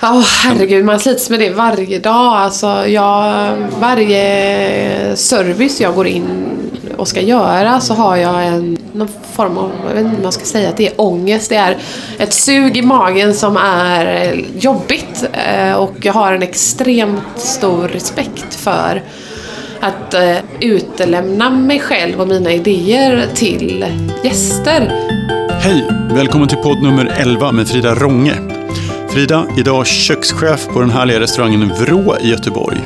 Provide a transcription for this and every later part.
Ja, oh, herregud, man slits med det varje dag. Alltså, jag, varje service jag går in och ska göra så har jag en någon form av, jag vet inte om man ska säga att det är ångest. Det är ett sug i magen som är jobbigt. Eh, och jag har en extremt stor respekt för att eh, utelämna mig själv och mina idéer till gäster. Hej! Välkommen till podd nummer 11 med Frida Ronge. Frida, idag kökschef på den härliga restaurangen Vrå i Göteborg.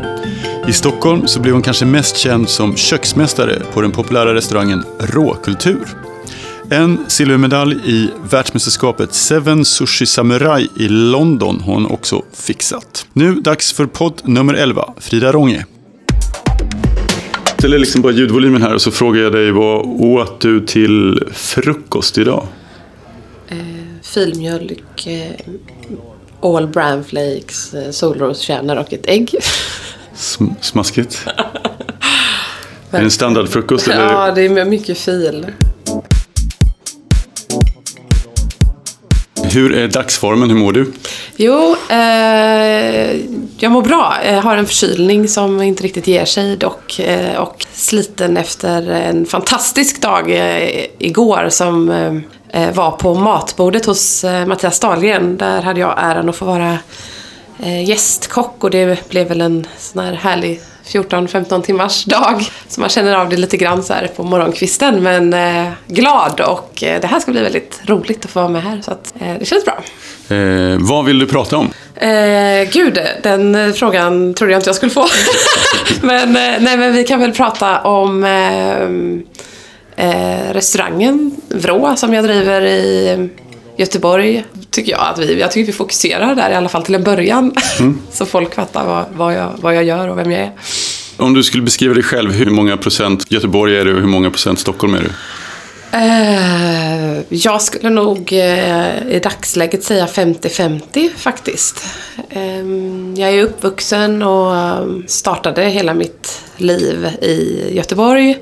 I Stockholm så blev hon kanske mest känd som köksmästare på den populära restaurangen Råkultur. En silvermedalj i världsmästerskapet Seven Sushi Samurai i London har hon också fixat. Nu dags för podd nummer 11, Frida Ronge. Jag ställer liksom bara ljudvolymen här och så frågar jag dig vad åt du till frukost idag? Filmjölk, eh, all bran flakes, eh, solroskärnor och ett ägg. Sm smaskigt. är det en standardfrukost? Eller? Ja, det är mycket fil. Hur är dagsformen? Hur mår du? Jo, eh, jag mår bra. Jag har en förkylning som inte riktigt ger sig dock. Eh, och sliten efter en fantastisk dag eh, igår som eh, var på matbordet hos eh, Mattias Dahlgren. Där hade jag äran att få vara eh, gästkock och det blev väl en sån här härlig 14-15 timmars dag. Så man känner av det lite grann så på morgonkvisten. Men eh, glad och eh, det här ska bli väldigt roligt att få vara med här. Så att, eh, det känns bra. Eh, vad vill du prata om? Eh, gud, den frågan trodde jag inte jag skulle få. men, eh, nej, men vi kan väl prata om restaurangen Vrå som jag driver i Göteborg tycker jag att vi, jag tycker vi fokuserar där i alla fall till en början. Mm. så folk fattar vad, vad, jag, vad jag gör och vem jag är. Om du skulle beskriva dig själv, hur många procent Göteborg är du och hur många procent Stockholm är du? Uh, jag skulle nog uh, i dagsläget säga 50-50 faktiskt. Um, jag är uppvuxen och startade hela mitt liv i Göteborg.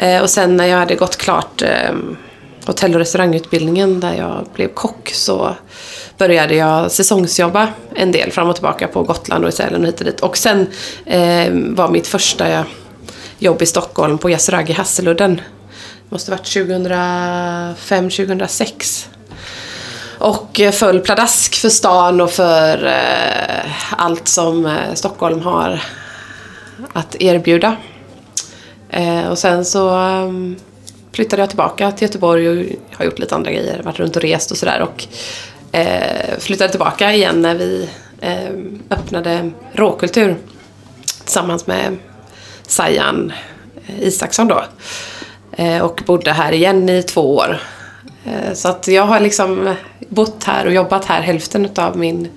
Eh, och sen när jag hade gått klart eh, hotell och restaurangutbildningen där jag blev kock så började jag säsongsjobba en del fram och tillbaka på Gotland och i Sälen och hit och dit. Och sen eh, var mitt första jobb i Stockholm på Yasuragi Hasseludden. Det måste varit 2005-2006. Och eh, föll pladask för stan och för eh, allt som Stockholm har att erbjuda. Eh, och sen så um, flyttade jag tillbaka till Göteborg och har gjort lite andra grejer, varit runt och rest och sådär. Och eh, flyttade tillbaka igen när vi eh, öppnade Råkultur tillsammans med Sajan eh, Isaksson då. Och bodde här igen i två år. Så att jag har liksom bott här och jobbat här hälften av min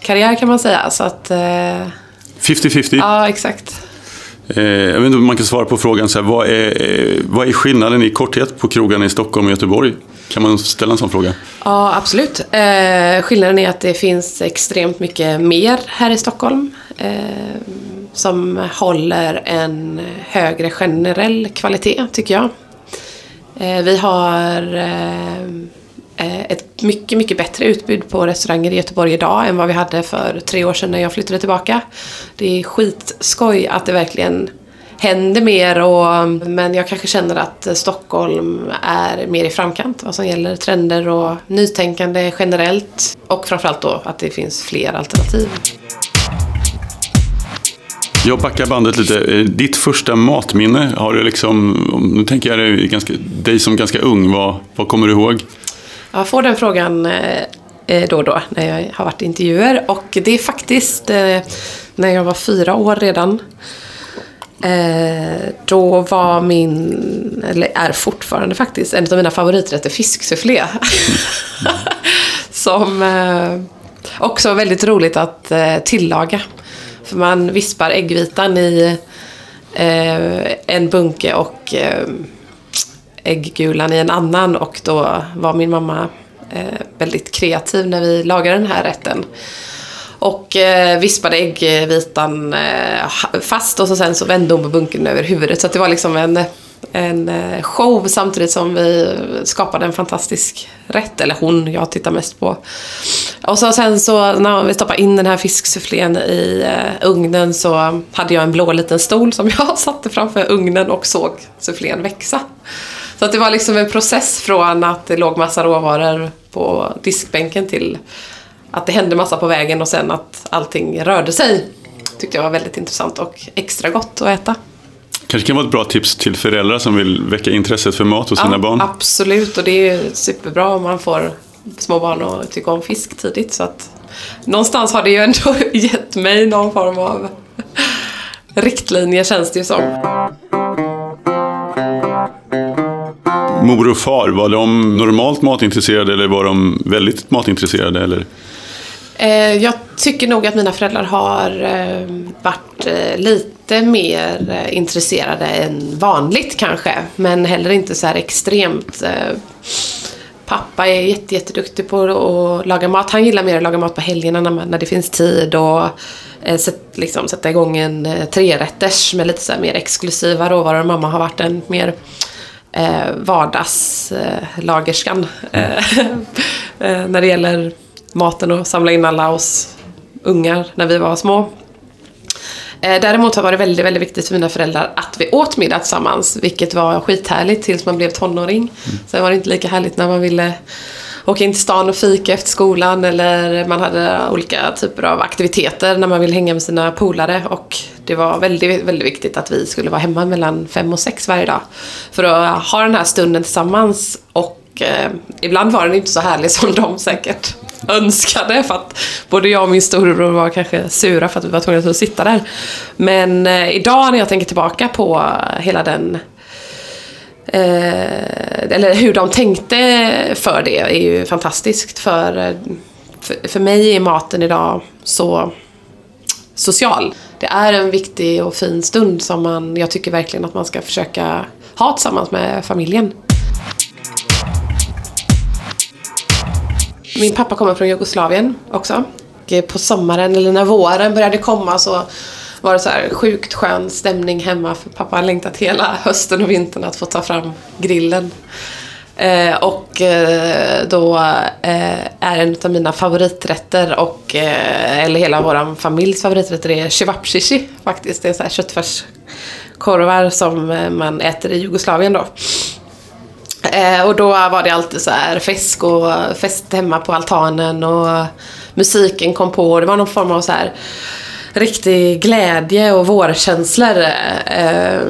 karriär kan man säga. Så att... 50-50? Eh, ja, exakt. Eh, jag vet inte om man kan svara på frågan, så här, vad, är, eh, vad är skillnaden i korthet på krogarna i Stockholm och Göteborg? Kan man ställa en sån fråga? Ja, absolut. Eh, skillnaden är att det finns extremt mycket mer här i Stockholm. Eh, som håller en högre generell kvalitet, tycker jag. Eh, vi har eh, Eh, ett mycket, mycket bättre utbud på restauranger i Göteborg idag än vad vi hade för tre år sedan när jag flyttade tillbaka. Det är skitskoj att det verkligen händer mer och, men jag kanske känner att Stockholm är mer i framkant vad som gäller trender och nytänkande generellt och framförallt då att det finns fler alternativ. Jag backar bandet lite. Eh, ditt första matminne, har du liksom, nu tänker jag dig, ganska, dig som ganska ung, vad, vad kommer du ihåg? Jag får den frågan eh, eh, då och då när jag har varit i intervjuer. Och det är faktiskt eh, när jag var fyra år redan. Då var min, eller är fortfarande faktiskt, en av mina favoriträtter fisksufflé. Som också var väldigt roligt att tillaga. För man vispar äggvitan i en bunke och ägggulan i en annan och då var min mamma eh, väldigt kreativ när vi lagade den här rätten. Och eh, vispade äggvitan eh, fast och så sen så vände hon på bunken över huvudet. Så det var liksom en, en show samtidigt som vi skapade en fantastisk rätt. Eller hon, jag tittar mest på Och så sen så när vi stoppade in den här fisksufflén i eh, ugnen så hade jag en blå liten stol som jag satte framför ugnen och såg sufflén växa. Så att det var liksom en process från att det låg massa råvaror på diskbänken till att det hände massa på vägen och sen att allting rörde sig. Tyckte jag var väldigt intressant och extra gott att äta. Kanske kan vara ett bra tips till föräldrar som vill väcka intresset för mat hos sina ja, barn. Absolut, och det är superbra om man får små barn att tycka om fisk tidigt. Så att, någonstans har det ju ändå gett mig någon form av riktlinje känns det ju som. Mor och far, var de normalt matintresserade eller var de väldigt matintresserade? Eller? Eh, jag tycker nog att mina föräldrar har eh, varit eh, lite mer intresserade än vanligt kanske. Men heller inte så här extremt. Pappa är jätte, jätteduktig på att laga mat. Han gillar mer att laga mat på helgerna när, när det finns tid. Och liksom, sätta igång en trerätters med lite så mer exklusiva råvaror. Mamma har varit en mer eh, vardagslagerskan. Eh, när det gäller maten och samla in alla oss ungar när vi var små. Eh, däremot var det väldigt, väldigt viktigt för mina föräldrar att vi åt middag tillsammans. Vilket var skithärligt tills man blev tonåring. Mm. Sen var det inte lika härligt när man ville åka in till stan och fika efter skolan eller man hade olika typer av aktiviteter när man ville hänga med sina polare och det var väldigt, väldigt viktigt att vi skulle vara hemma mellan fem och sex varje dag. För att ha den här stunden tillsammans och eh, ibland var den inte så härlig som de säkert önskade för att både jag och min storebror var kanske sura för att vi var tvungna att sitta där. Men eh, idag när jag tänker tillbaka på hela den Eh, eller hur de tänkte för det är ju fantastiskt. För, eh, för, för mig är maten idag så social. Det är en viktig och fin stund som man, jag tycker verkligen att man ska försöka ha tillsammans med familjen. Min pappa kommer från Jugoslavien också. På sommaren, eller när våren började komma så var det så här sjukt skön stämning hemma för pappa har längtat hela hösten och vintern att få ta fram grillen. Eh, och eh, då eh, är en av mina favoriträtter och, eh, eller hela vår familjs favoriträtter är cevapcici faktiskt. Det är så här köttfärskorvar som eh, man äter i Jugoslavien då. Eh, och då var det alltid så här fest och fest hemma på altanen och musiken kom på. Och det var någon form av så här riktig glädje och vårkänslor eh,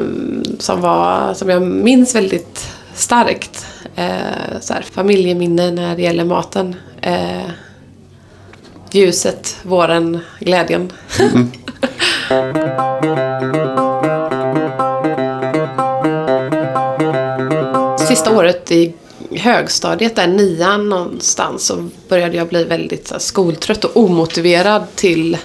som, var, som jag minns väldigt starkt. Eh, så här, familjeminne när det gäller maten. Eh, ljuset, våren, glädjen. Mm. Sista året i högstadiet, där nian någonstans, så började jag bli väldigt så här, skoltrött och omotiverad till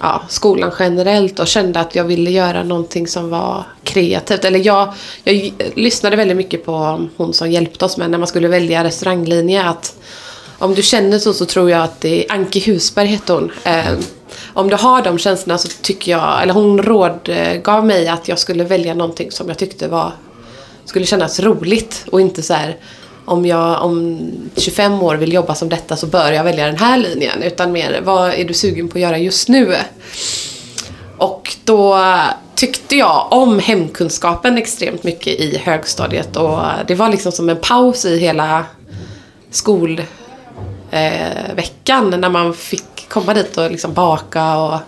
ja, skolan generellt och kände att jag ville göra någonting som var kreativt. Eller jag, jag lyssnade väldigt mycket på hon som hjälpte oss med när man skulle välja restauranglinje. Att om du känner så så tror jag att det är Anki Husberg hette hon. Eh, om du har de känslorna så tycker jag, eller hon rådgav mig att jag skulle välja någonting som jag tyckte var, skulle kännas roligt och inte så här om jag om 25 år vill jobba som detta så bör jag välja den här linjen. Utan mer, vad är du sugen på att göra just nu? Och då tyckte jag om hemkunskapen extremt mycket i högstadiet och det var liksom som en paus i hela skolveckan eh, när man fick komma dit och liksom baka och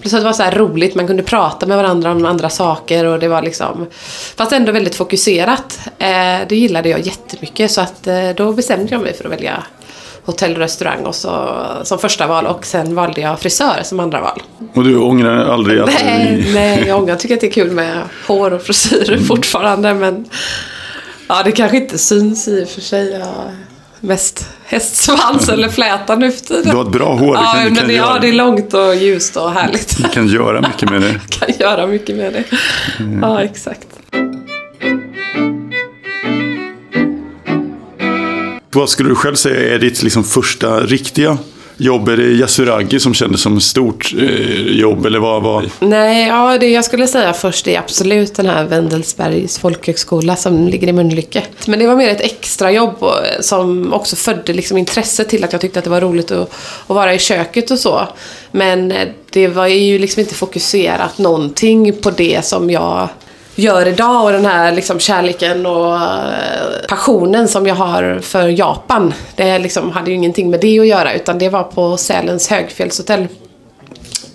Plus att det var så roligt, man kunde prata med varandra om andra saker och det var liksom Fast ändå väldigt fokuserat. Eh, det gillade jag jättemycket så att eh, då bestämde jag mig för att välja hotell och restaurang och så, som första val och sen valde jag frisör som andra val. Och du ångrar aldrig att Nej, du... nej jag ångrar. Jag tycker att det är kul med hår och frisyrer mm. fortfarande men Ja, det kanske inte syns i och för sig. Jag mest hästsvans eller fläta nu för tiden. Du har ett bra hår. Ja, kan, men det, ja, det är långt och ljust och härligt. Du kan göra mycket med det. kan göra mycket med det. Mm. Ja, exakt. Vad skulle du själv säga är ditt liksom första riktiga jobb? Är det Yasuragi som kändes som ett stort eh, jobb? Eller vad, vad? Nej, ja, det jag skulle säga först är absolut den här Wendelsbergs folkhögskola som ligger i Mölnlycke. Men det var mer ett extrajobb jobb eh, som också födde liksom intresse till att jag tyckte att det var roligt att, att vara i köket och så. Men eh, det var ju liksom inte fokuserat någonting på det som jag gör idag och den här liksom kärleken och eh, passionen som jag har för Japan. Det liksom hade ju ingenting med det att göra utan det var på Sälens högfjällshotell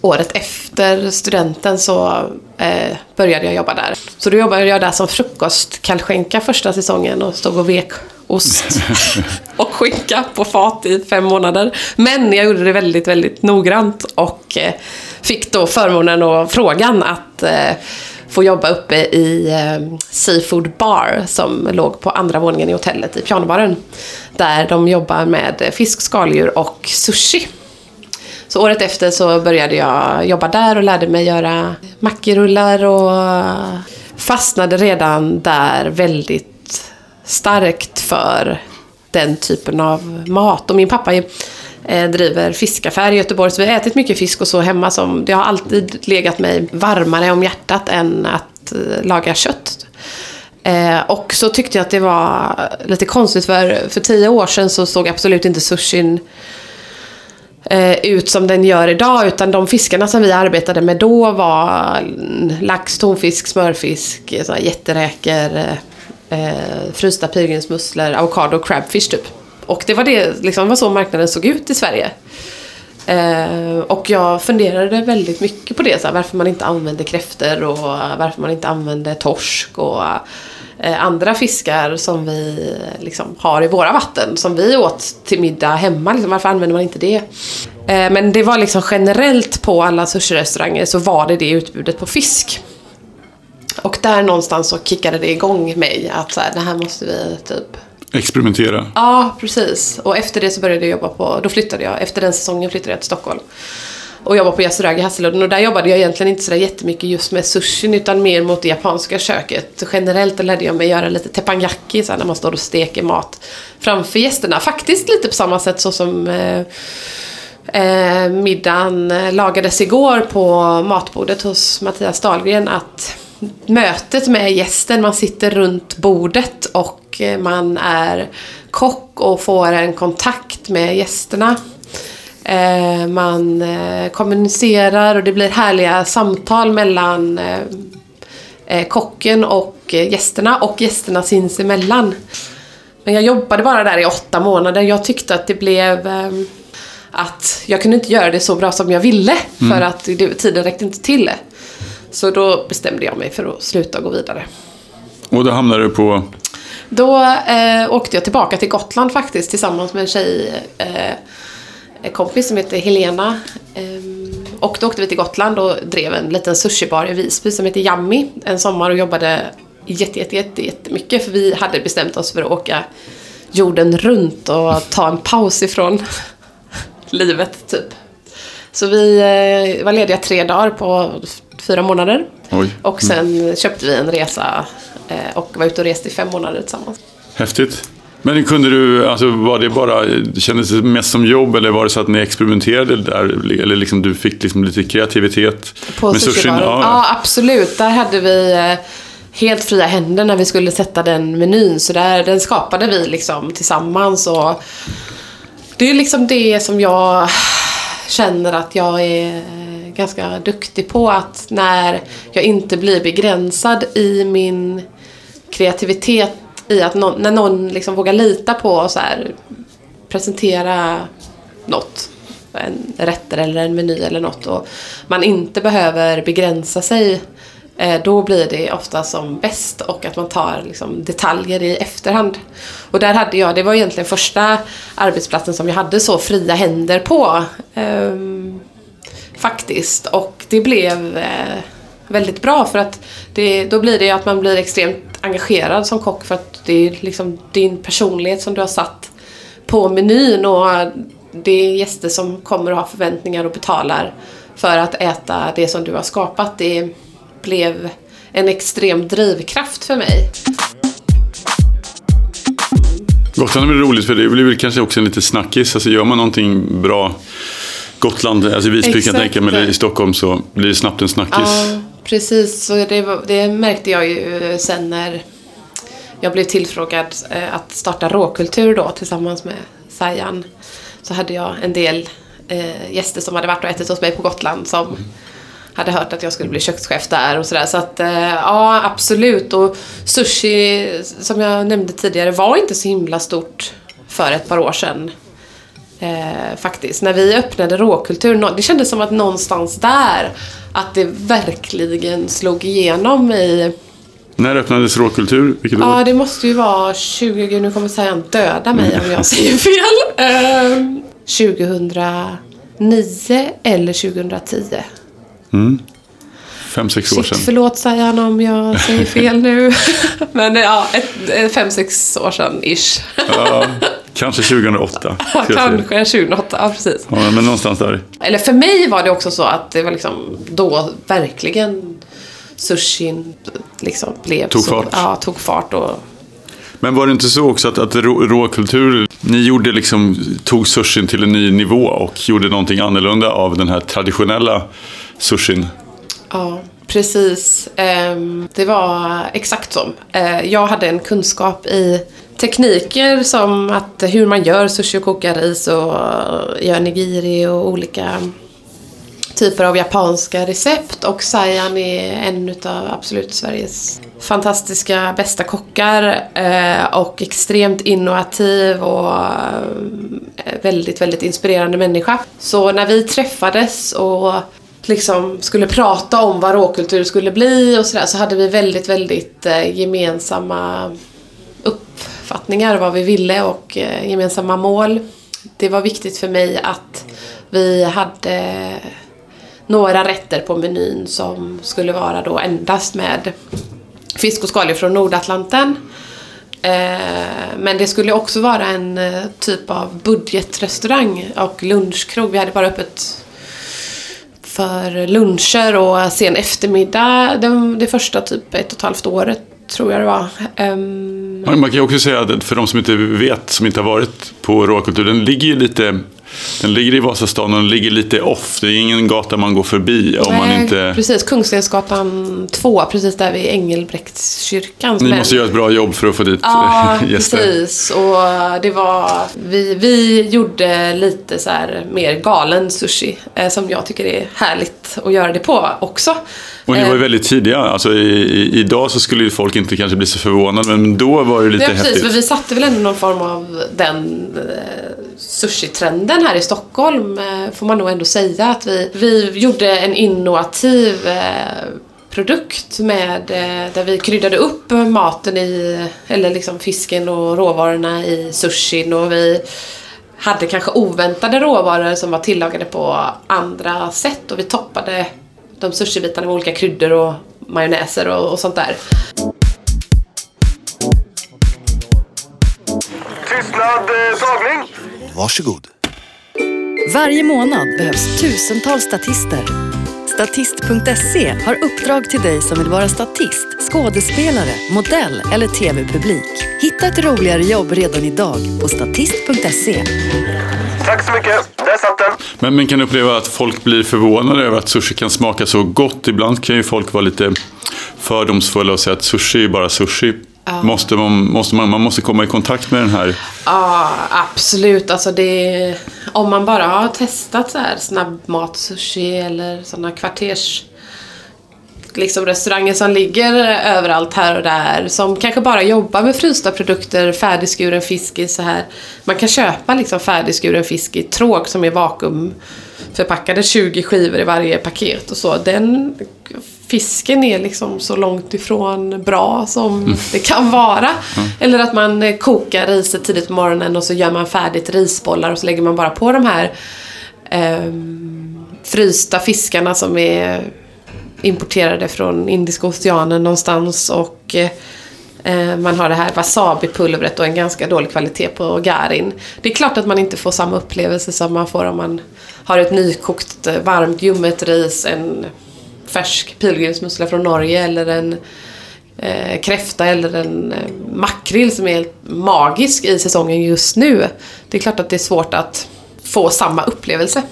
året efter studenten så eh, började jag jobba där. Så då jobbade jag där som frukostkallskänka första säsongen och stod och vek ost och skinka på fat i fem månader. Men jag gjorde det väldigt, väldigt noggrant och eh, fick då förmånen och frågan att eh, få jobba uppe i eh, Seafood Bar som låg på andra våningen i hotellet i pianobaren. Där de jobbar med fisk, skaldjur och sushi. Så året efter så började jag jobba där och lärde mig göra mackerullar och fastnade redan där väldigt starkt för den typen av mat. Och min pappa är Eh, driver fiskaffär i Göteborg så vi har ätit mycket fisk och så hemma som det har alltid legat mig varmare om hjärtat än att eh, laga kött. Eh, och så tyckte jag att det var lite konstigt för för tio år sedan så såg absolut inte sushin eh, ut som den gör idag. Utan de fiskarna som vi arbetade med då var lax, tonfisk, smörfisk, jätteräkor, eh, eh frysta pilgrimsmusslor, avokado och crabfish typ. Och det var, det, liksom, var så marknaden såg ut i Sverige. Eh, och jag funderade väldigt mycket på det, så här, varför man inte använder kräftor och varför man inte använder torsk och eh, andra fiskar som vi liksom, har i våra vatten, som vi åt till middag hemma. Liksom, varför använder man inte det? Eh, men det var liksom generellt på alla sushi-restauranger så var det det utbudet på fisk. Och där någonstans så kickade det igång mig att så här, det här måste vi typ Experimentera. Ja, precis. Och efter det så började jag jobba på, då flyttade jag, efter den säsongen flyttade jag till Stockholm. Och jobbade på Yasuragi Hasseludden och där jobbade jag egentligen inte sådär jättemycket just med sushin utan mer mot det japanska köket. Generellt lärde jag mig göra lite teppanyaki, så när man står och steker mat framför gästerna. Faktiskt lite på samma sätt så som eh, eh, middagen lagades igår på matbordet hos Mattias Dahlgren. Att mötet med gästen, man sitter runt bordet och eh, man är kock och får en kontakt med gästerna. Eh, man eh, kommunicerar och det blir härliga samtal mellan kocken och gästerna och gästerna sinsemellan. Men jag jobbade bara där i åtta månader. Jag tyckte att det blev att jag kunde inte göra det så bra som jag ville för att det, tiden räckte inte till. Så då bestämde jag mig för att sluta och gå vidare. Och då hamnade du på... Då eh, åkte jag tillbaka till Gotland faktiskt tillsammans med en tjej, eh, kompis som heter Helena. Ehm, och då åkte vi till Gotland och drev en liten sushibar i Visby som heter Yummy en sommar och jobbade jätte, jätte, jätte, jättemycket för vi hade bestämt oss för att åka jorden runt och ta en paus ifrån livet typ. Så vi eh, var lediga tre dagar på fyra månader. Oj. Och sen köpte vi en resa och var ute och reste i fem månader tillsammans. Häftigt. Men kunde du, alltså var det bara, kändes det mest som jobb eller var det så att ni experimenterade där? Eller liksom du fick liksom lite kreativitet? På med sushin? Ja. Ja. absolut. Där hade vi eh, helt fria händer när vi skulle sätta den menyn. Så där, den skapade vi liksom tillsammans. Och det är liksom det som jag känner att jag är ganska duktig på. Att när jag inte blir begränsad i min kreativitet i att någon, när någon liksom vågar lita på och så här, presentera något. En rätter eller en meny eller något. Och man inte behöver begränsa sig. Eh, då blir det ofta som bäst och att man tar liksom detaljer i efterhand. Och där hade jag, det var egentligen första arbetsplatsen som jag hade så fria händer på. Ehm, faktiskt. Och det blev eh, väldigt bra för att det, då blir det att man blir extremt engagerad som kock för att det är liksom din personlighet som du har satt på menyn och det är gäster som kommer och har förväntningar och betalar för att äta det som du har skapat. Det blev en extrem drivkraft för mig. Gotland är väl roligt för det blir väl kanske också en liten snackis. Alltså gör man någonting bra Gotland, alltså Visby kan jag tänka mig, eller i Stockholm så blir det snabbt en snackis. Ja, precis. Så det, det märkte jag ju eh, sen när jag blev tillfrågad eh, att starta råkultur då tillsammans med Sajan. Så hade jag en del eh, gäster som hade varit och ätit hos mig på Gotland som hade hört att jag skulle bli kökschef där och sådär. Så att eh, ja, absolut. Och sushi, som jag nämnde tidigare, var inte så himla stort för ett par år sedan. Eh, faktiskt. När vi öppnade råkultur, det kändes som att någonstans där att det verkligen slog igenom i... När öppnades Råkultur? Vilket år? Ja, det måste ju vara 20... gud, Nu kommer Sajan döda mig om jag säger fel. Eh, 2009 eller 2010. Fem, sex år sedan. förlåt Sajan om jag säger fel nu. Men ja, ett, ett, fem, sex år sedan ish. Ja, kanske 2008. ska jag säga. Kanske 2008, ja precis. Ja, men någonstans där. Eller för mig var det också så att det var liksom då verkligen sushin liksom blev Tog så, fart. Ja, tog fart och Men var det inte så också att, att rå, råkultur, ni gjorde liksom, tog sushin till en ny nivå och gjorde någonting annorlunda av den här traditionella sushin? Ja, precis. Ehm, det var exakt så. Ehm, jag hade en kunskap i tekniker som att hur man gör sushi och kokar ris och gör nigiri och olika typer av japanska recept. Och Sayan är en utav absolut Sveriges fantastiska bästa kockar eh, och extremt innovativ och eh, väldigt, väldigt inspirerande människa. Så när vi träffades och liksom skulle prata om vad råkultur skulle bli och sådär så hade vi väldigt, väldigt eh, gemensamma uppfattningar vad vi ville och eh, gemensamma mål. Det var viktigt för mig att vi hade några rätter på menyn som skulle vara då endast med fisk och skaldjur från Nordatlanten. Eh, men det skulle också vara en typ av budgetrestaurang och lunchkrog. Vi hade bara öppet för luncher och sen eftermiddag det, det första typ ett och ett halvt året tror jag det var. Ehm, um... Man man kan ju också säga att för de som inte vet, som inte har varit på råkultur, den ligger ju lite den ligger i Vasastan och den ligger lite off. Det är ingen gata man går förbi om man inte... Precis, Kungstensgatan 2, precis där vid Engelbrektskyrkan. Ni Men- måste göra ett bra jobb för att få dit Ja, gäster. precis. Och det var... Vi, vi gjorde lite så mer galen sushi. Eh, som jag tycker är härligt att göra det på också. Och ni var ju Eh, väldigt tidiga. Alltså, i, i, idag så skulle ju folk inte kanske bli så förvånade, men då var det lite Ja, precis. häftigt. För vi satte väl ändå någon form av den eh, sushi-trenden här i Stockholm, eh, får man nog ändå säga. Att vi, vi gjorde en innovativ eh, produkt med, eh, där vi kryddade upp maten i, eller liksom fisken och råvarorna i sushin och vi hade kanske oväntade råvaror som var tillagade på andra sätt och vi toppade de sushibitarna med olika kryddor och majonnäser och, och sånt där. Tystnad, eh, tagning. Varsågod. Varje månad behövs tusentals statister. Statist.se har uppdrag till dig som vill vara statist, skådespelare, modell eller tv-publik. Hitta ett roligare jobb redan idag på statist.se. Tack så mycket. Där satt den. Men, men kan du uppleva att folk blir förvånade över att sushi kan smaka så gott? Ibland kan ju folk vara lite fördomsfulla och säga att sushi är bara sushi. Måste man, måste man, man måste komma i kontakt med den här. Ja, absolut. Alltså det, om man bara har testat så här snabbmat-sushi eller sådana kvarters liksom restauranger som ligger överallt här och där som kanske bara jobbar med frysta produkter, färdigskuren fisk i så här. Man kan köpa liksom färdigskuren fisk i tråg som är vakuumförpackade, 20 skivor i varje paket och så. Den fisken är liksom så långt ifrån bra som det kan vara. Eller att man eh, kokar riset tidigt på morgonen och så gör man färdigt risbollar och så lägger man bara på de här ehm, frysta fiskarna som är importerade från Indiska oceanen någonstans och eh, man har det här wasabi-pulvret och en ganska dålig kvalitet på garin. Det är klart att man inte får samma upplevelse som man får om man har ett nykokt eh, varmt ljummet ris, en färsk pilgrimsmussla från Norge eller en eh, kräfta eller en eh, makrill som är helt magisk i säsongen just nu. Det är klart att det är svårt att få samma upplevelse.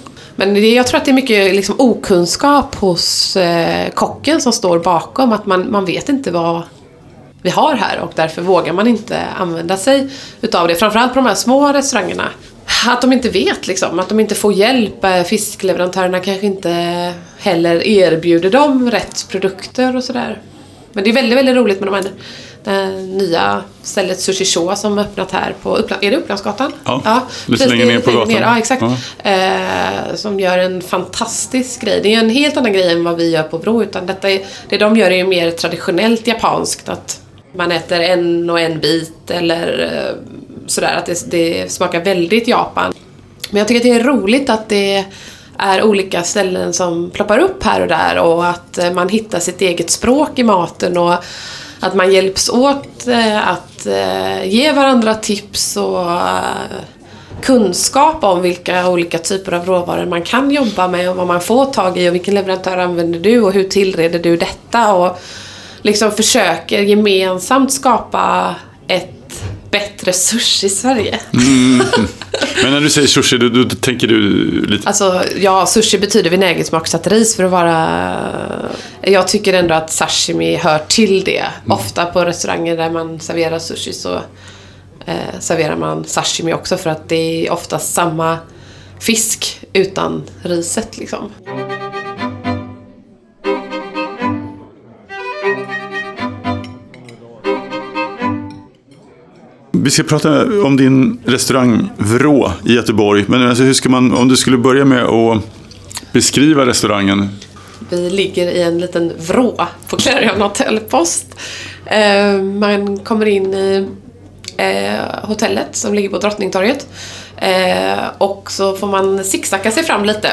Men det, jag tror att det är mycket liksom, okunskap hos eh, kocken som står bakom. Att man, man vet inte vad vi har här och därför vågar man inte använda sig utav det. Framförallt på de här små restaurangerna. Att de inte vet liksom, att de inte får hjälp. Eh, fiskleverantörerna kanske inte heller erbjuder dem rätt produkter och sådär. Men det är väldigt, väldigt roligt med de här det här nya stället Sushi Show som öppnat här på Uppland, är det Upplandsgatan? Ja, lite längre ner på gatan. ja, exakt. Ja. Eh, som gör en fantastisk grej. Det är en helt annan grej än vad vi gör på Bro. Utan detta är, det de gör är ju mer traditionellt japanskt. Att man äter en och en bit eller eh, sådär. Att det, det smakar väldigt Japan. Men jag tycker att det är roligt att det är olika ställen som ploppar upp här och där och att eh, man hittar sitt eget språk i maten och att man hjälps åt eh, att eh, ge varandra tips och eh, kunskap om vilka olika typer av råvaror man kan jobba med och vad man får tag i och vilken leverantör använder du och hur tillreder du detta? Och liksom försöker gemensamt skapa ett bättre sushi i Sverige. Mm. Men när du säger sushi, då, då tänker du lite... Alltså, ja, sushi betyder vinägersmaksatt ris för att vara... Jag tycker ändå att sashimi hör till det. Mm. Ofta på restauranger där man serverar sushi så eh, serverar man sashimi också för att det är ofta samma fisk utan riset liksom. Vi ska prata om din restaurang Vrå i Göteborg. Men alltså, hur ska man, om du skulle börja med att beskriva restaurangen? Vi ligger i en liten vrå på Clarion hotellpost. Eh, man kommer in i eh, hotellet som ligger på Drottningtorget. Eh, och så får man zigzacka sig fram lite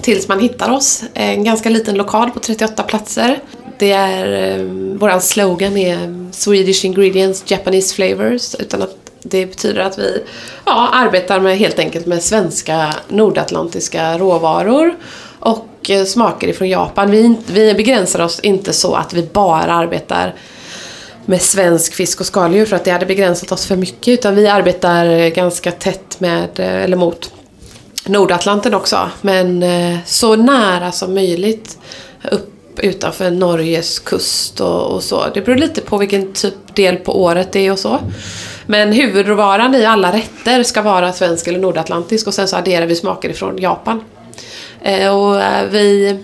tills man hittar oss. Eh, en ganska liten lokal på 38 platser. Det är, eh, våran slogan är Swedish ingredients, Japanese flavors. Utan att det betyder att vi ja, arbetar med, helt enkelt med svenska nordatlantiska råvaror och eh, smaker ifrån Japan. Vi, vi begränsar oss inte så att vi bara arbetar med svensk fisk och skaldjur för att det hade begränsat oss för mycket. Utan vi arbetar eh, ganska tätt med, eh, eller mot Nordatlanten också. Men så nära som möjligt upp utanför Norges kust och, och, så. Det beror lite på vilken typ del på året det är och så. Men huvudråvaran i alla rätter ska vara svensk eller nordatlantisk och sen så adderar vi smaker ifrån Japan. Eh, och eh, vi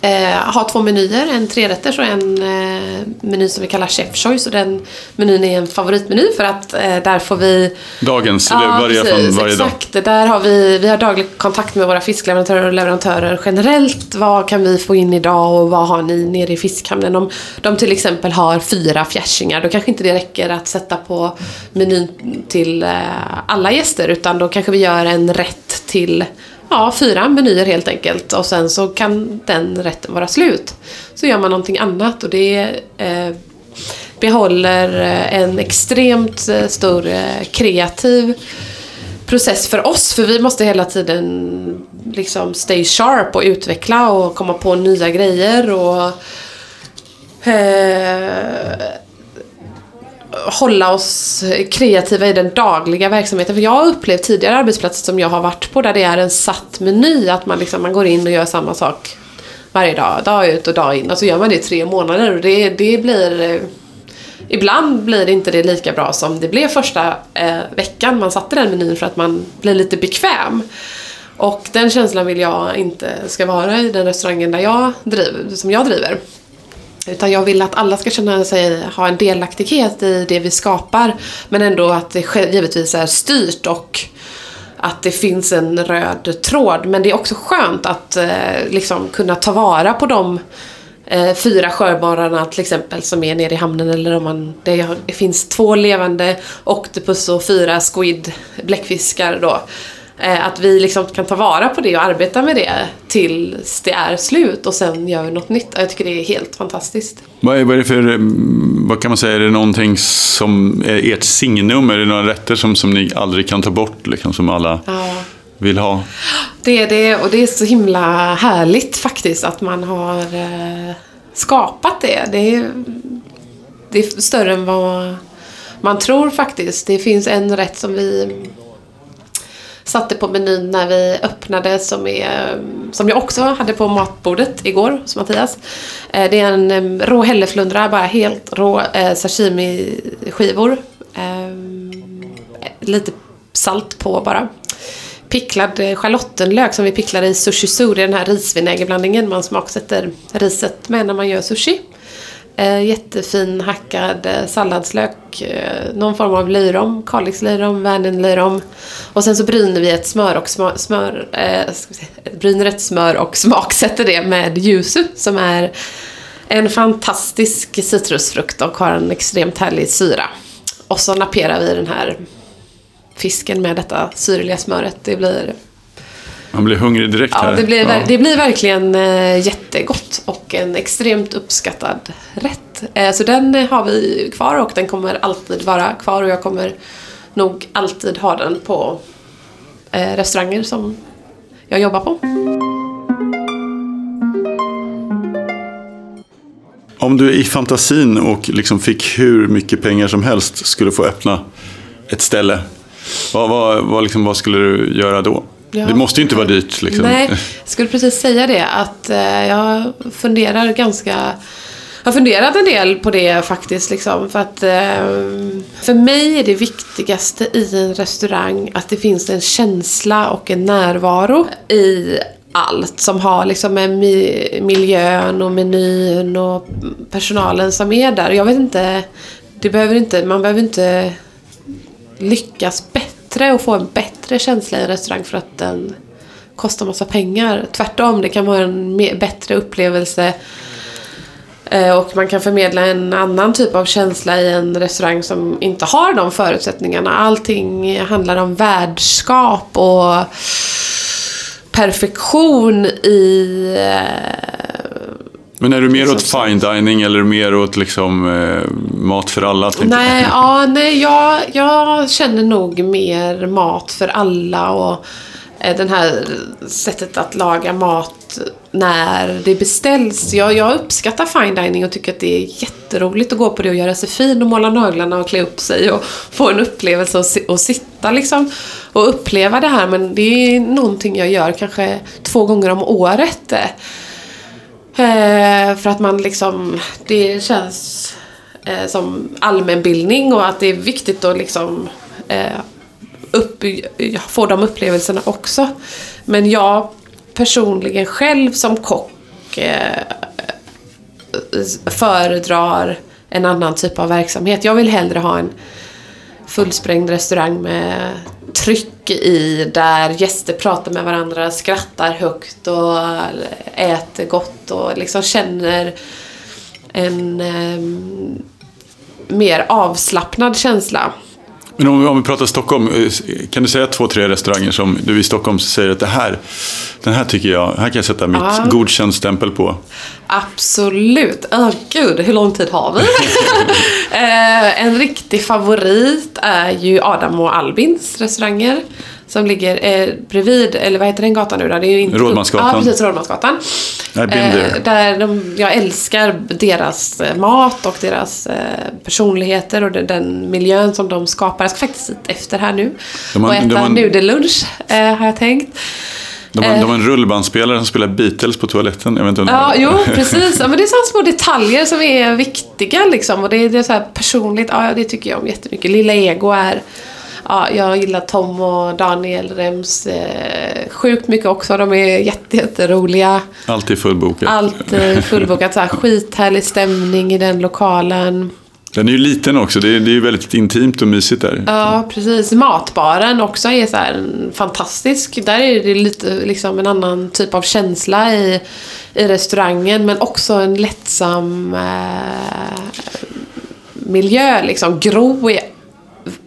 eh, har två menyer, en trerätters och en eh, meny som vi kallar Chef Choice. Och den menyn är en favoritmeny för att eh, där får vi... Dagens, eller varje från varje dag? Exakt, där har vi, vi har daglig kontakt med våra fiskleverantörer och leverantörer generellt. Vad kan vi få in idag och vad har ni nere i fiskhamnen? Om de till exempel har fyra fjärsingar, då kanske inte det räcker att sätta på menyn till eh, alla gäster utan då kanske vi gör en rätt till ja, fyra menyer helt enkelt. Och sen så kan den rätten vara slut. Så gör man någonting annat och det eh, behåller eh, en extremt eh, stor eh, kreativ process för oss. För vi måste hela tiden liksom stay sharp och utveckla och komma på nya grejer. och eh, hålla oss kreativa i den dagliga verksamheten. För jag har upplevt tidigare arbetsplatser som jag har varit på där det är en satt meny. Att man, liksom, man går in och gör samma sak varje dag, dag ut och dag in. Och så gör man det i tre månader. Och det, det blir... Eh, ibland blir det inte det lika bra som det blev första eh, veckan man satte den menyn för att man blir lite bekväm. Och den känslan vill jag inte ska vara i den restaurangen där jag driver, som jag driver. Utan jag vill att alla ska känna sig ha en delaktighet i det vi skapar. Men ändå att det givetvis är styrt och att det finns en röd tråd. Men det är också skönt att eh, liksom kunna ta vara på de eh, fyra sjöborrarna till exempel som är nere i hamnen. Eller om man, det, det finns två levande octopus och fyra squid, bläckfiskar då. Eh, att vi liksom kan ta vara på det och arbeta med det tills det är slut och sen gör vi något nytt. Jag tycker det är helt fantastiskt. Vad är, vad är det för, vad kan man säga, är det någonting som är ert signum? Är det några rätter som, som ni aldrig kan ta bort, liksom, som alla ja. vill ha? Det är det och det är så himla härligt faktiskt att man har eh, skapat det. Det är, det är större än vad man tror faktiskt. Det finns en rätt som vi satte på menyn när vi öppnade som, är, som jag också hade på matbordet igår hos Mattias. Eh, det är en eh, rå hälleflundra, bara helt rå eh, sashimi-skivor. Lite salt på bara. Picklad schalottenlök som vi picklar i sushi suri, den här risvinägerblandningen man smaksätter riset med när man gör sushi. Eh, jättefin hackad eh, salladslök, eh, någon form av löjrom, Kalixlöjrom, Värnenlöjrom. Och sen så bryner vi ett smör och smör, smör eh, bryner ett smör och smaksätter det med yuzu som är en fantastisk citrusfrukt och har en extremt härlig syra. Och så napperar vi den här fisken med detta syrliga smöret. Det blir man blir hungrig direkt Ja, här. det blir, Ja. det blir verkligen eh, jättegott och en extremt uppskattad rätt. Eh, så den har vi kvar och den kommer alltid vara kvar och jag kommer nog alltid ha den på eh, restauranger som jag jobbar på. Om du i fantasin och liksom fick hur mycket pengar som helst skulle få öppna ett ställe. Vad, vad, vad, liksom, vad skulle du göra då? Ja. Det måste ju inte vara dyrt. Liksom. Nej, jag skulle precis säga det att eh, jag funderar ganska jag har funderat en del på det faktiskt. Liksom, för att eh, för mig är det viktigaste i en restaurang att det finns en känsla och en närvaro i allt som har liksom med mi- miljön och menyn och personalen som är där. Jag vet inte, det behöver inte, man behöver inte lyckas bättre och få en bättre känsla i en restaurang för att den kostar massa pengar. Tvärtom, det kan vara en bättre upplevelse eh, Och man kan förmedla en annan typ av känsla i en restaurang som inte har de förutsättningarna. Allting handlar om värdskap och perfektion i... Eh, men är du mer åt fine dining eller mer åt liksom, eh, mat för alla? Nej, ja, nej jag, jag känner nog mer mat för alla och eh, den här sättet att laga mat när det beställs. Jag, jag uppskattar fine dining och tycker att det är jätteroligt att gå på det och göra sig fin och måla naglarna och klä upp sig och få en upplevelse och, och sitta liksom och uppleva det här. Men det är någonting jag gör kanske två gånger om året. Eh, för att man liksom, det känns eh, som allmänbildning och att det är viktigt att liksom eh, upp, få de upplevelserna också. Men jag personligen själv som kock eh, föredrar en annan typ av verksamhet. Jag vill hellre ha en fullsprängd restaurang med tryck i där gäster pratar med varandra, skrattar högt och äter gott och liksom känner en eh, mer avslappnad känsla. Men om, om vi pratar Stockholm, eh, kan du säga två, tre restauranger som du i Stockholm säger att det här, den här tycker jag, här kan jag sätta mitt Ja. godkänd stämpel på. Absolut. Åh gud, hur lång tid har vi? eh, en riktig favorit är ju Adam och Albins restauranger. Som ligger eh, bredvid, eller vad heter den gatan nu då? Det är inte Rådmansgatan. Ja, precis. Rådmansgatan. There. där de, jag älskar deras eh, mat och deras eh, personligheter och den, den miljön som de skapar. Jag ska faktiskt dit efter här nu De har- och äta har- nudellunch, eh, har jag tänkt. De har, de har en rullbandspelare som spelar Beatles på toaletten. Jag vet inte om Ja, jo, precis. Ja, men det är sådana små detaljer som är viktiga liksom. Och det är, det är så här personligt. Ja, det tycker jag om jättemycket. Lilla Ego är... Ja, jag gillar Tom och Daniel Rems eh, sjukt mycket också. De är jätte, jätteroliga. Alltid fullbokat. Allt eh, fullbokat. Så här, skithärlig stämning i den lokalen. Den är ju liten också, det är, det är ju väldigt intimt och mysigt där. Ja, precis. Matbaren också är så här fantastisk. Där är det lite liksom en annan typ av känsla i, i restaurangen. Men också en lättsam eh, miljö. Liksom. Gro är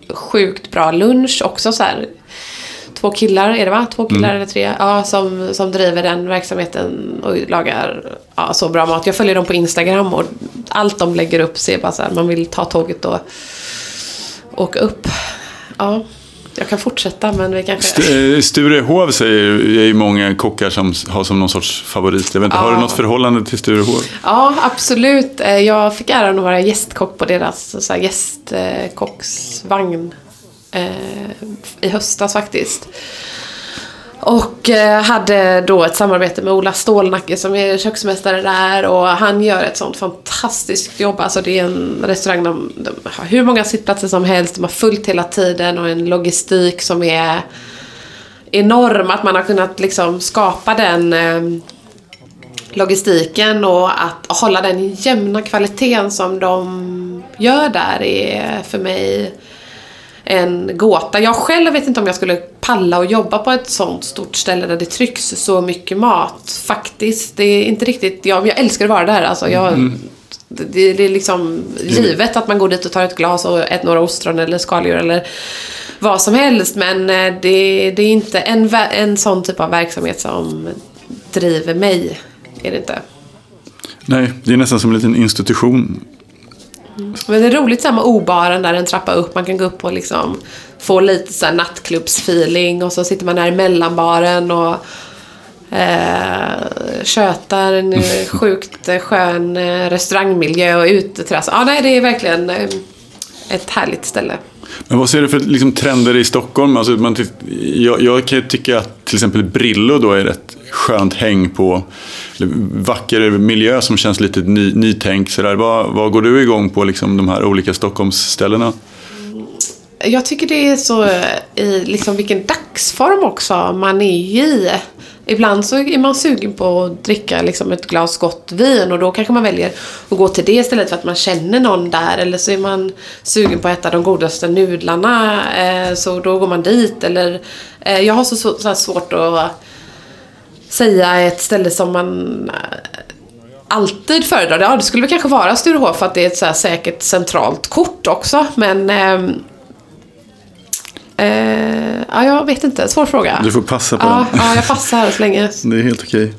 sjukt bra lunch också så här. Två killar, är det va? Två killar eller tre? Ja, som, som driver den verksamheten och lagar ja, så bra mat. Jag följer dem på Instagram och allt de lägger upp ser bara så här, man vill ta tåget och åka upp. Ja, jag kan fortsätta men vi kanske... St- eh, Sturehov säger är ju många kockar som har som någon sorts favorit. Jag vet inte, Har du Ja. något förhållande till Sturehov? Ja, absolut. Eh, Jag fick äran att vara gästkock på deras så här, gästkocksvagn eh, i höstas faktiskt. Och eh, hade då ett samarbete med Ola Stålnacke som är köksmästare där och han gör ett sånt fantastiskt jobb. Alltså det är en restaurang, de, de har hur många sittplatser som helst, de har fullt hela tiden och en logistik som är enorm. Att man har kunnat liksom skapa den eh, logistiken och att hålla den jämna kvaliteten som de gör där är för mig en gåta. Jag själv vet inte om jag skulle palla och jobba på ett sånt stort ställe där det trycks så mycket mat. Faktiskt. Det är inte riktigt... Jag, jag älskar att vara där. Alltså, jag, det, det är liksom givet att man går dit och tar ett glas och äter några ostron eller skaldjur eller vad som helst. Men eh, det, det är inte en, en sån typ av verksamhet som driver mig. Är det inte. Nej, det är nästan som en liten institution. Men det är roligt så här med O-baren där en trappa upp. Man kan gå upp och liksom få lite så här nattklubbsfeeling och så sitter man där i mellanbaren och eh, tjötar en sjukt skön eh, restaurangmiljö och uteterrass. Ja, nej, det är verkligen eh, ett härligt ställe. Men vad ser du för liksom, trender i Stockholm? Alltså, man, jag, jag kan ju tycka att till exempel Brillo då är rätt skönt häng på eller, vacker miljö som känns lite ny, nytänk. Så där. Vad, vad går du igång på liksom, de här olika Stockholmsställena? Jag tycker det är så eh, i liksom vilken dagsform också man är i. Ibland så är man sugen på att dricka liksom ett glas gott vin och då kanske man väljer att gå till det istället för att man känner någon där. Eller så är man sugen på att äta de godaste nudlarna eh, så då går man dit. Eller, eh, jag har så, så, så här svårt att säga ett ställe som man eh, alltid föredrar. Ja, det skulle väl kanske vara Sturehof för att det är ett så här säkert centralt kort också. Men ehm, eh, ja, jag vet inte. Svår fråga. Du får passa på ja, den. ja, jag passar så länge. Det är helt okej.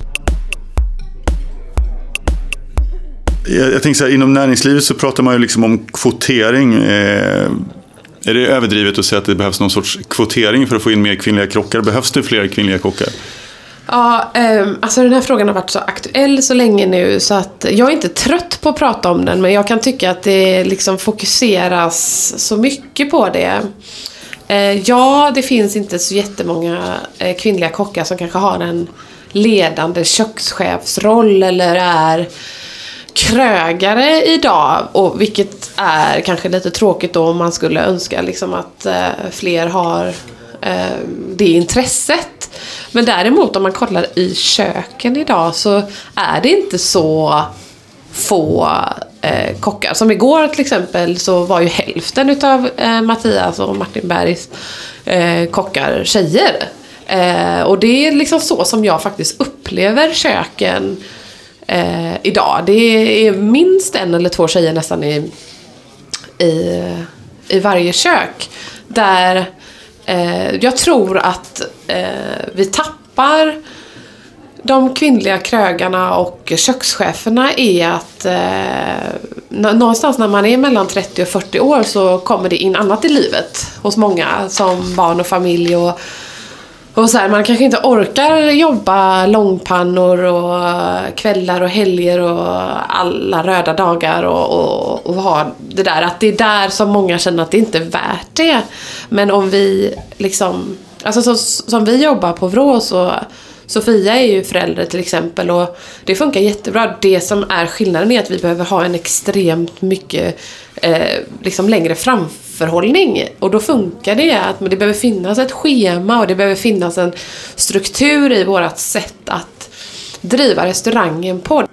Jag, jag tänker så här, inom näringslivet så pratar man ju liksom om kvotering. Eh, är det överdrivet att säga att det behövs någon sorts kvotering för att få in mer kvinnliga kockar? Behövs det fler kvinnliga kockar? Ja, ehm, alltså den här frågan har varit så aktuell så länge nu så att jag är inte trött på att prata om den men jag kan tycka att det liksom fokuseras så mycket på det. Eh, ja, det finns inte så jättemånga eh, kvinnliga kockar som kanske har en ledande kökschefsroll eller är krögare idag. Och vilket är kanske lite tråkigt då om man skulle önska liksom att eh, fler har eh, det intresset. Men däremot om man kollar i köken idag så är det inte så få eh, kockar. Som igår till exempel så var ju hälften utav eh, Mattias och Martin Bergs eh, kockar tjejer. Eh, och det är liksom så som jag faktiskt upplever köken eh, idag. Det är minst en eller två tjejer nästan i, i, i varje kök. Där eh, jag tror att eh, vi tappar de kvinnliga krögarna och kökscheferna är att eh, någonstans när man är mellan 30 och 40 år så kommer det in annat i livet hos många som barn och familj och, och så här, man kanske inte orkar jobba långpannor och kvällar och helger och alla röda dagar och, och, och ha det där. Att det är där som många känner att det inte är värt det. Men om vi liksom, alltså så, som vi jobbar på Vrå så Sofia är ju förälder till exempel och det funkar jättebra. Det som är skillnaden är att vi behöver ha en extremt mycket eh, liksom längre framförhållning. Och då funkar det att men det behöver finnas ett schema och det behöver finnas en struktur i vårt sätt att driva restaurangen på.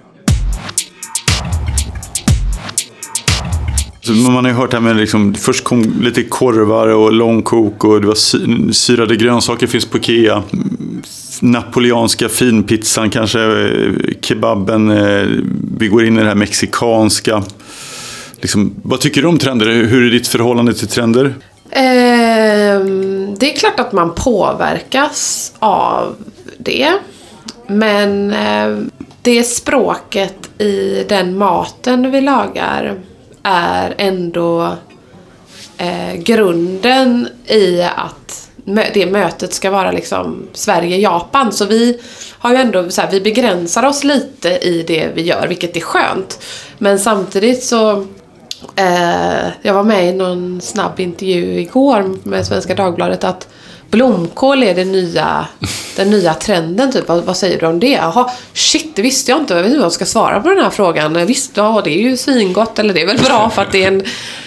Så man har ju hört det här med liksom, först kom lite korvar och långkok och det var sy- syrade grönsaker finns på Ikea. Napoleanska finpizzan kanske, kebaben, eh, vi går in i det här mexikanska. Liksom, vad tycker du om trender? Hur är ditt förhållande till trender? Eh, det är klart att man påverkas av det. Men eh, det språket i den maten vi lagar är ändå eh, grunden i att det mötet ska vara liksom Sverige-Japan. Så vi har ju ändå så här, vi begränsar oss lite i det vi gör, vilket är skönt. Men samtidigt så Eh, jag var med i någon snabb intervju igår med Svenska Dagbladet att blomkål är det nya, den nya trenden. Typ. Vad, vad säger du om det? Jaha, shit, det visste jag inte. Jag vet inte hur jag ska svara på den här frågan. Visst, ja, det är ju svingott. Eller det är väl bra för att det är en,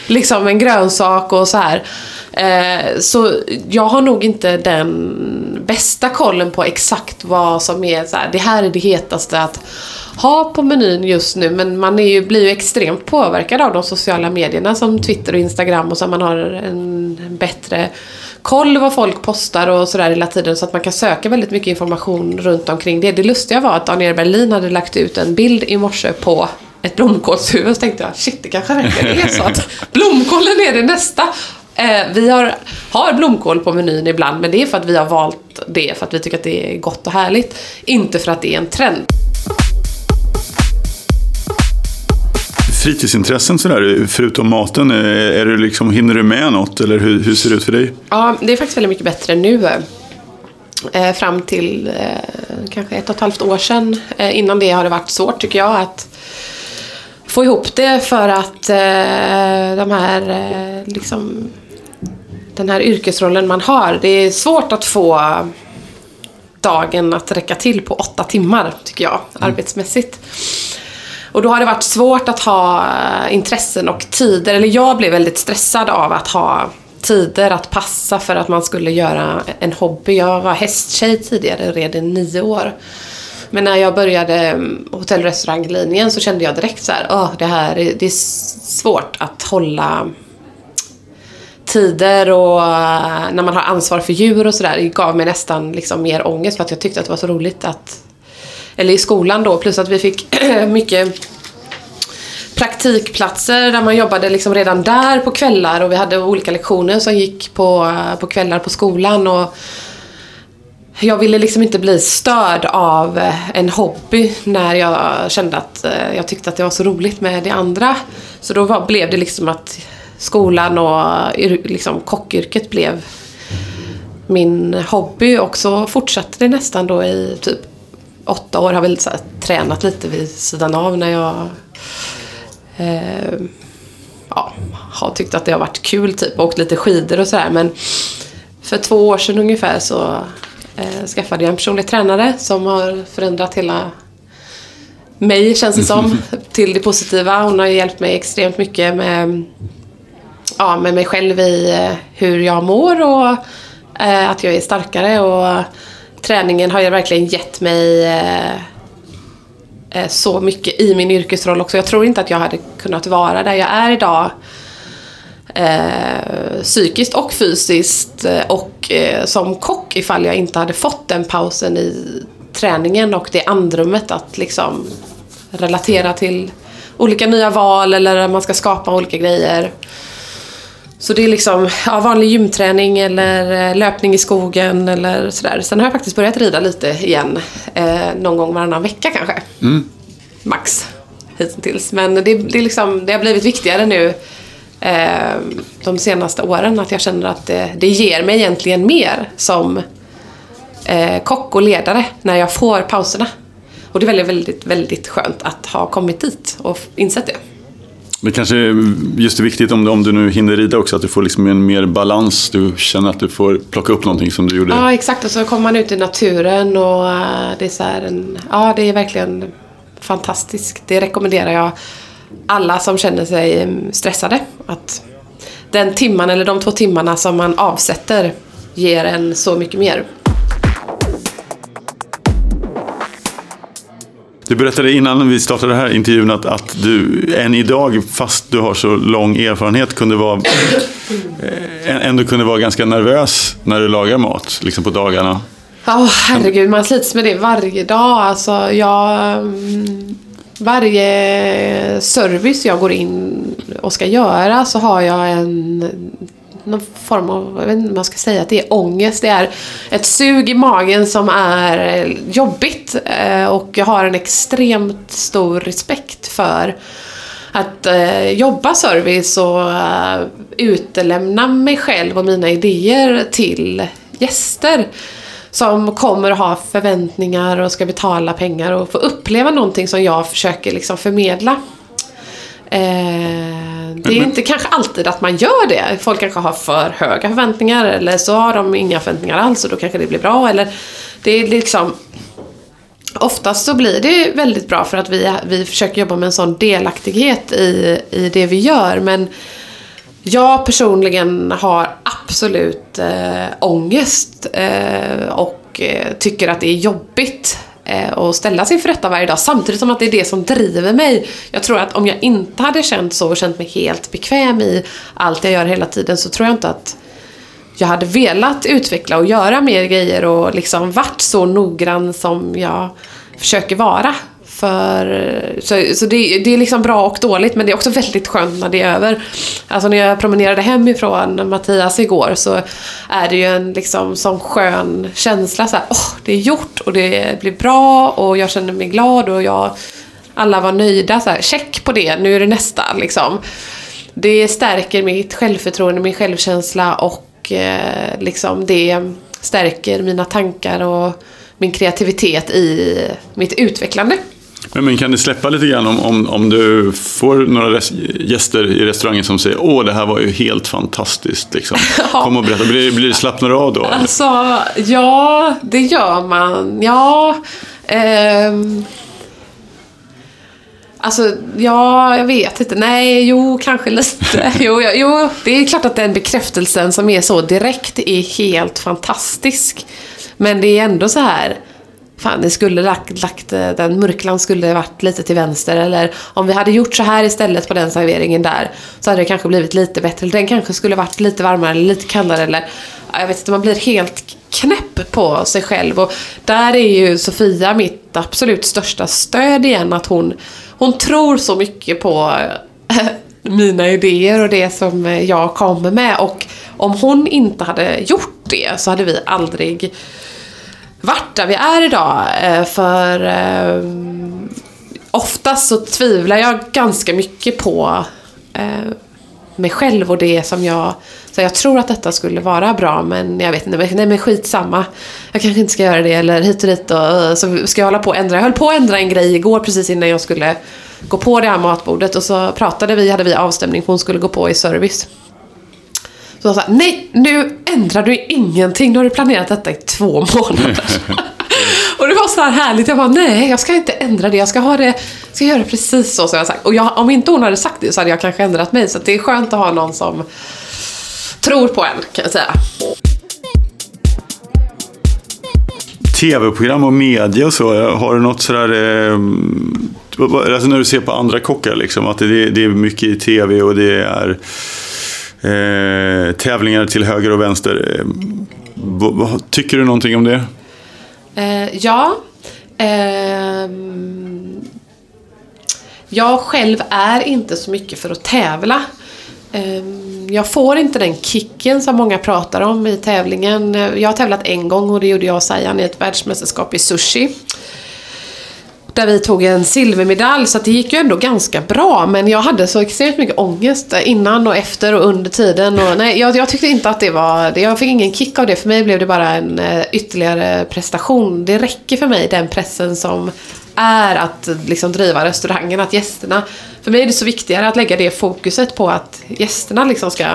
liksom en grönsak och så här. Eh, så jag har nog inte den bästa kollen på exakt vad som är så här, det här är det hetaste att ha på menyn just nu. Men man är ju, blir ju extremt påverkad av de sociala medierna som Twitter och Instagram och så man har en bättre koll vad folk postar och sådär hela tiden så att man kan söka väldigt mycket information runt omkring det. Det lustiga var att Daniel Berlin hade lagt ut en bild i morse på ett blomkålshuvud så tänkte jag shit det kanske verkligen är så att blomkålen är det nästa. Eh, vi har, har blomkål på menyn ibland men det är för att vi har valt det för att vi tycker att det är gott och härligt. Inte för att det är en trend. Fritidsintressen sådär, förutom maten, är är du liksom, hinner du med något eller hur, hur ser det ut för dig? Ja, det är faktiskt väldigt mycket bättre nu. Eh, fram till eh, kanske ett och ett halvt år sedan. Eh, innan det har det varit svårt tycker jag att få ihop det för att eh, de här eh, liksom den här yrkesrollen man har. Det är svårt att få dagen att räcka till på åtta timmar tycker jag, arbetsmässigt. Och då har det varit svårt att ha eh, intressen och tider. Eller jag blev väldigt stressad av att ha tider att passa för att man skulle göra en hobby. Jag var hästtjej tidigare, red i nio år. Men när jag började mm, hotell och restauranglinjen så kände jag direkt så här, "Åh, det här är, det är svårt att hålla tider och eh, när man har ansvar för djur och sådär. Det gav mig nästan liksom mer ångest för att jag tyckte att det var så roligt att eller i skolan då, plus att vi fick mycket praktikplatser där man jobbade liksom redan där på kvällar och vi hade olika lektioner som gick på, på kvällar på skolan och jag ville liksom inte bli störd av en hobby när jag kände att eh, jag tyckte att det var så roligt med det andra. Så då var, blev det liksom att skolan och liksom kockyrket blev min hobby och så fortsatte det nästan då i typ åtta år. Har väl här, tränat lite vid sidan av när jag eh, ja, har tyckt att det har varit kul typ. Åkt lite skidor och sådär men för två år sedan ungefär så eh, skaffade jag en personlig tränare som har förändrat hela mig känns det som till det positiva. Hon har hjälpt mig extremt mycket med, ja, med mig själv i eh, hur jag mår och eh, att jag är starkare och träningen har ju verkligen gett mig eh, eh, så mycket i min yrkesroll också. Jag tror inte att jag hade kunnat vara där jag är idag eh, psykiskt och fysiskt eh, och eh, som kock ifall jag inte hade fått den pausen i träningen och det andrummet att liksom relatera till olika nya val eller man ska skapa olika grejer. Så det är liksom ja, vanlig gymträning eller eh, löpning i skogen eller sådär. Sen har jag faktiskt börjat rida lite igen. Eh, någon gång varannan vecka kanske. Max. Hittills. Men det, det, är liksom, det har blivit viktigare nu eh, de senaste åren. Att jag känner att det, det ger mig egentligen mer som eh, kock och ledare när jag får pauserna. Och det är väldigt, väldigt, väldigt skönt att ha kommit dit och insett det. Det kanske är just är viktigt om, du- om du nu hinner rida också, att du får liksom en mer balans. Du känner att du får plocka upp någonting som du gjorde. Ja, exakt. Och så kommer man ut i naturen och äh, det är så här en... Ja, det är verkligen fantastiskt. Det rekommenderar jag alla som känner sig stressade. Att den timman eller de två timmarna som man avsätter ger en så mycket mer. Du berättade innan vi startade den här intervjun att, att du än idag, fast du har så lång erfarenhet, kunde vara, eh, ändå kunde vara ganska nervös när du lagar mat, liksom på dagarna. Ja, herregud, man slits med det varje dag. Alltså, jag... Mm, varje service jag går in och ska göra så har jag en någon form av, jag vet inte vad man ska säga, att det är ångest. Det är ett sug i magen som är jobbigt. Eh, och jag har en extremt stor respekt för att eh, jobba service och eh, utelämna mig själv och mina idéer till gäster som kommer att ha förväntningar och ska betala pengar och få uppleva någonting som jag försöker liksom förmedla. Eh, det är Men- inte kanske alltid att man gör det. Folk kanske har för höga förväntningar eller så har de inga förväntningar alls och då kanske det blir bra. Eller det är liksom Oftast så blir det väldigt bra för att vi, vi försöker jobba med en sån delaktighet i, i det vi gör. Men jag personligen har absolut eh, ångest eh, och eh, tycker att det är jobbigt eh, att ställa sig inför detta varje dag. Samtidigt som att det är det som driver mig. Jag tror att om jag inte hade känt så och känt mig helt bekväm i allt jag gör hela tiden så tror jag inte att jag hade velat utveckla och göra mer grejer och liksom varit så noggrann som jag försöker vara. För, så så det, det är liksom bra och dåligt men det är också väldigt skönt när det är över. Alltså när jag promenerade hemifrån Mattias igår så är det ju en liksom sån skön känsla så här, åh det är gjort och det blir bra och jag känner mig glad och jag alla var nöjda så här, check på det, nu är det nästa liksom. Det stärker mitt självförtroende, min självkänsla och eh, liksom det stärker mina tankar och min kreativitet i mitt utvecklande. Men, men kan du släppa lite grann om, om, om du får några gäster i restaurangen som säger åh det här var ju helt fantastiskt. Liksom. Ja. Kom och berätta, blir, blir det slappnar av då? eller? Alltså, ja, det gör man. Ja. ehm. Alltså, ja, jag vet inte. Nej, jo, kanske lite. Jo, jo, det är klart att den bekräftelsen som är så direkt är helt fantastisk. Men det är ändå så här... Fan, det skulle lagt, lagt, eh, den murklan skulle varit lite till vänster. Eller om vi hade gjort så här istället på den serveringen där så hade det kanske blivit lite bättre. Den kanske skulle varit lite varmare eller lite kallare eller ja, jag vet inte, man blir helt knäpp på sig själv. Och där är ju Sofia mitt absolut största stöd igen att hon, hon tror så mycket på eh, mina idéer och det som jag kommer med. Och om hon inte hade gjort det så hade vi aldrig vart där vi är idag. Eh, för eh, oftast så tvivlar jag ganska mycket på eh, mig själv och det som jag... Så jag tror att detta skulle vara bra men jag vet inte, nej men skitsamma. Jag kanske inte ska göra det eller hit och dit och så ska jag hålla på och ändra. Jag höll på att ändra en grej igår precis innan jag skulle gå på det här matbordet och så pratade vi, hade vi avstämning för hon skulle gå på i service. Så sa, nej nu ändrar du ingenting, nu har du planerat detta i två månader. och det var så här härligt, jag bara nej jag ska inte ändra det, jag ska ha det, ska göra det precis så som jag sagt. Och jag, om inte hon hade sagt det så hade jag kanske ändrat mig, så det är skönt att ha någon som tror på en kan jag säga. Tv-program och media och så, har du något sådär... Eh, alltså när du ser på andra kockar, liksom, att det, det är mycket i tv och det är eh, tävlingar till höger och vänster. Eh, vad, vad, tycker du någonting om det? Eh, ja. Ehm, jag själv är inte så mycket för att tävla. Ehm, jag får inte den kicken som många pratar om i tävlingen. Jag har tävlat en gång och det gjorde jag och Sajan i ett världsmästerskap i sushi. Där vi tog en silvermedalj så att det gick ju ändå ganska bra men jag hade så extremt mycket ångest innan och efter och under tiden. Och, nej, jag, jag tyckte inte att det var... Jag fick ingen kick av det. För mig blev det bara en eh, ytterligare prestation. Det räcker för mig den pressen som är att liksom, driva restaurangen, att gästerna... För mig är det så viktigare att lägga det fokuset på att gästerna liksom ska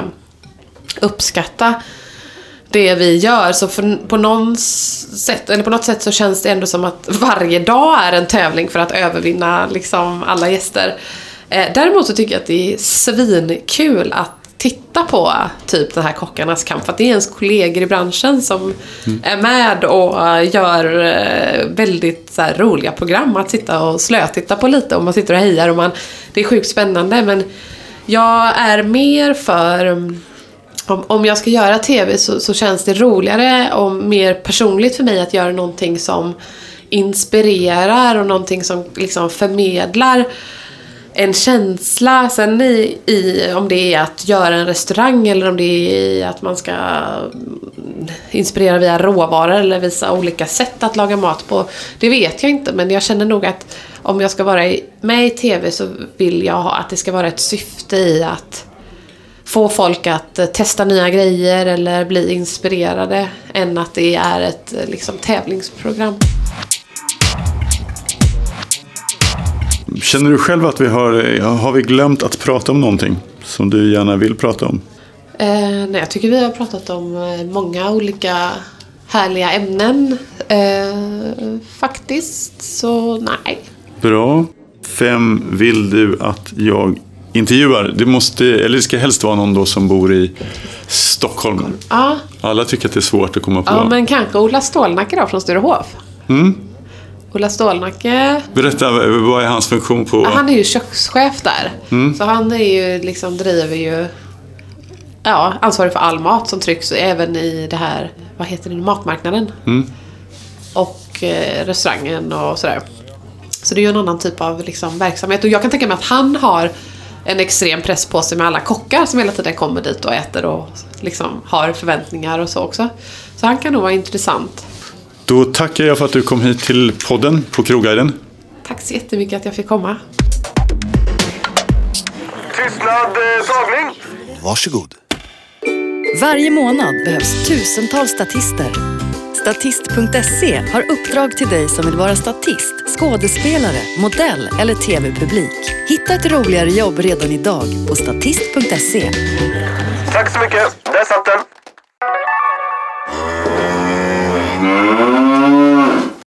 uppskatta det vi gör. Så för, på, någon sätt, eller på något sätt så känns det ändå som att varje dag är en tävling för att övervinna liksom alla gäster. Eh, däremot så tycker jag att det är svinkul att titta på typ den här Kockarnas kamp. För att det är ens kollegor i branschen som är med och gör eh, väldigt så här, roliga program att sitta och slötitta på lite och man sitter och hejar och man, det är sjukt spännande men jag är mer för mm, om, om jag ska göra TV så, så känns det roligare och mer personligt för mig att göra någonting som inspirerar och någonting som liksom förmedlar en känsla. Sen i, i om det är att göra en restaurang eller om det är att man ska inspirera via råvaror eller visa olika sätt att laga mat på. Det vet jag inte men jag känner nog att om jag ska vara med i TV så vill jag ha att det ska vara ett syfte i att få folk att eh, testa nya grejer eller bli inspirerade än att det är ett eh, liksom, tävlingsprogram. Känner du själv att vi har, har vi glömt att prata om någonting som du gärna vill prata om? Eh, nej, jag tycker vi har pratat om eh, många olika härliga ämnen. Eh, faktiskt, så nej. Bra. Vem vill du att jag intervjuar? Det, måste, eller det ska helst vara någon då som bor i Stockholm. Ja, Alla tycker att det är svårt att komma på. ja men kanske Ola Stålnacke då från Sturehof. Mm. Ola Stålnacke, Berätta, vad är hans funktion på... ja, han är ju kökschef där. Så han är ju liksom, driver ju ja, ansvarig för all mat som trycks även i det här, vad heter det, matmarknaden. Och eh, restaurangen och sådär. Så det är ju en annan typ av liksom, verksamhet. Och jag kan tänka mig att han har en extrem press på sig med alla kockar som hela tiden kommer dit och äter och liksom har förväntningar och så också. Så han kan nog vara intressant. Då tackar jag för att du kom hit till podden på Krogguiden. Tack så jättemycket att jag fick komma. Tystnad, eh, tagning. Varsågod. Varje månad behövs tusentals statister. Statist.se har uppdrag till dig som vill vara statist, skådespelare, modell eller tv-publik. Hitta ett roligare jobb redan idag på statist.se. Tack så mycket. Där satt den.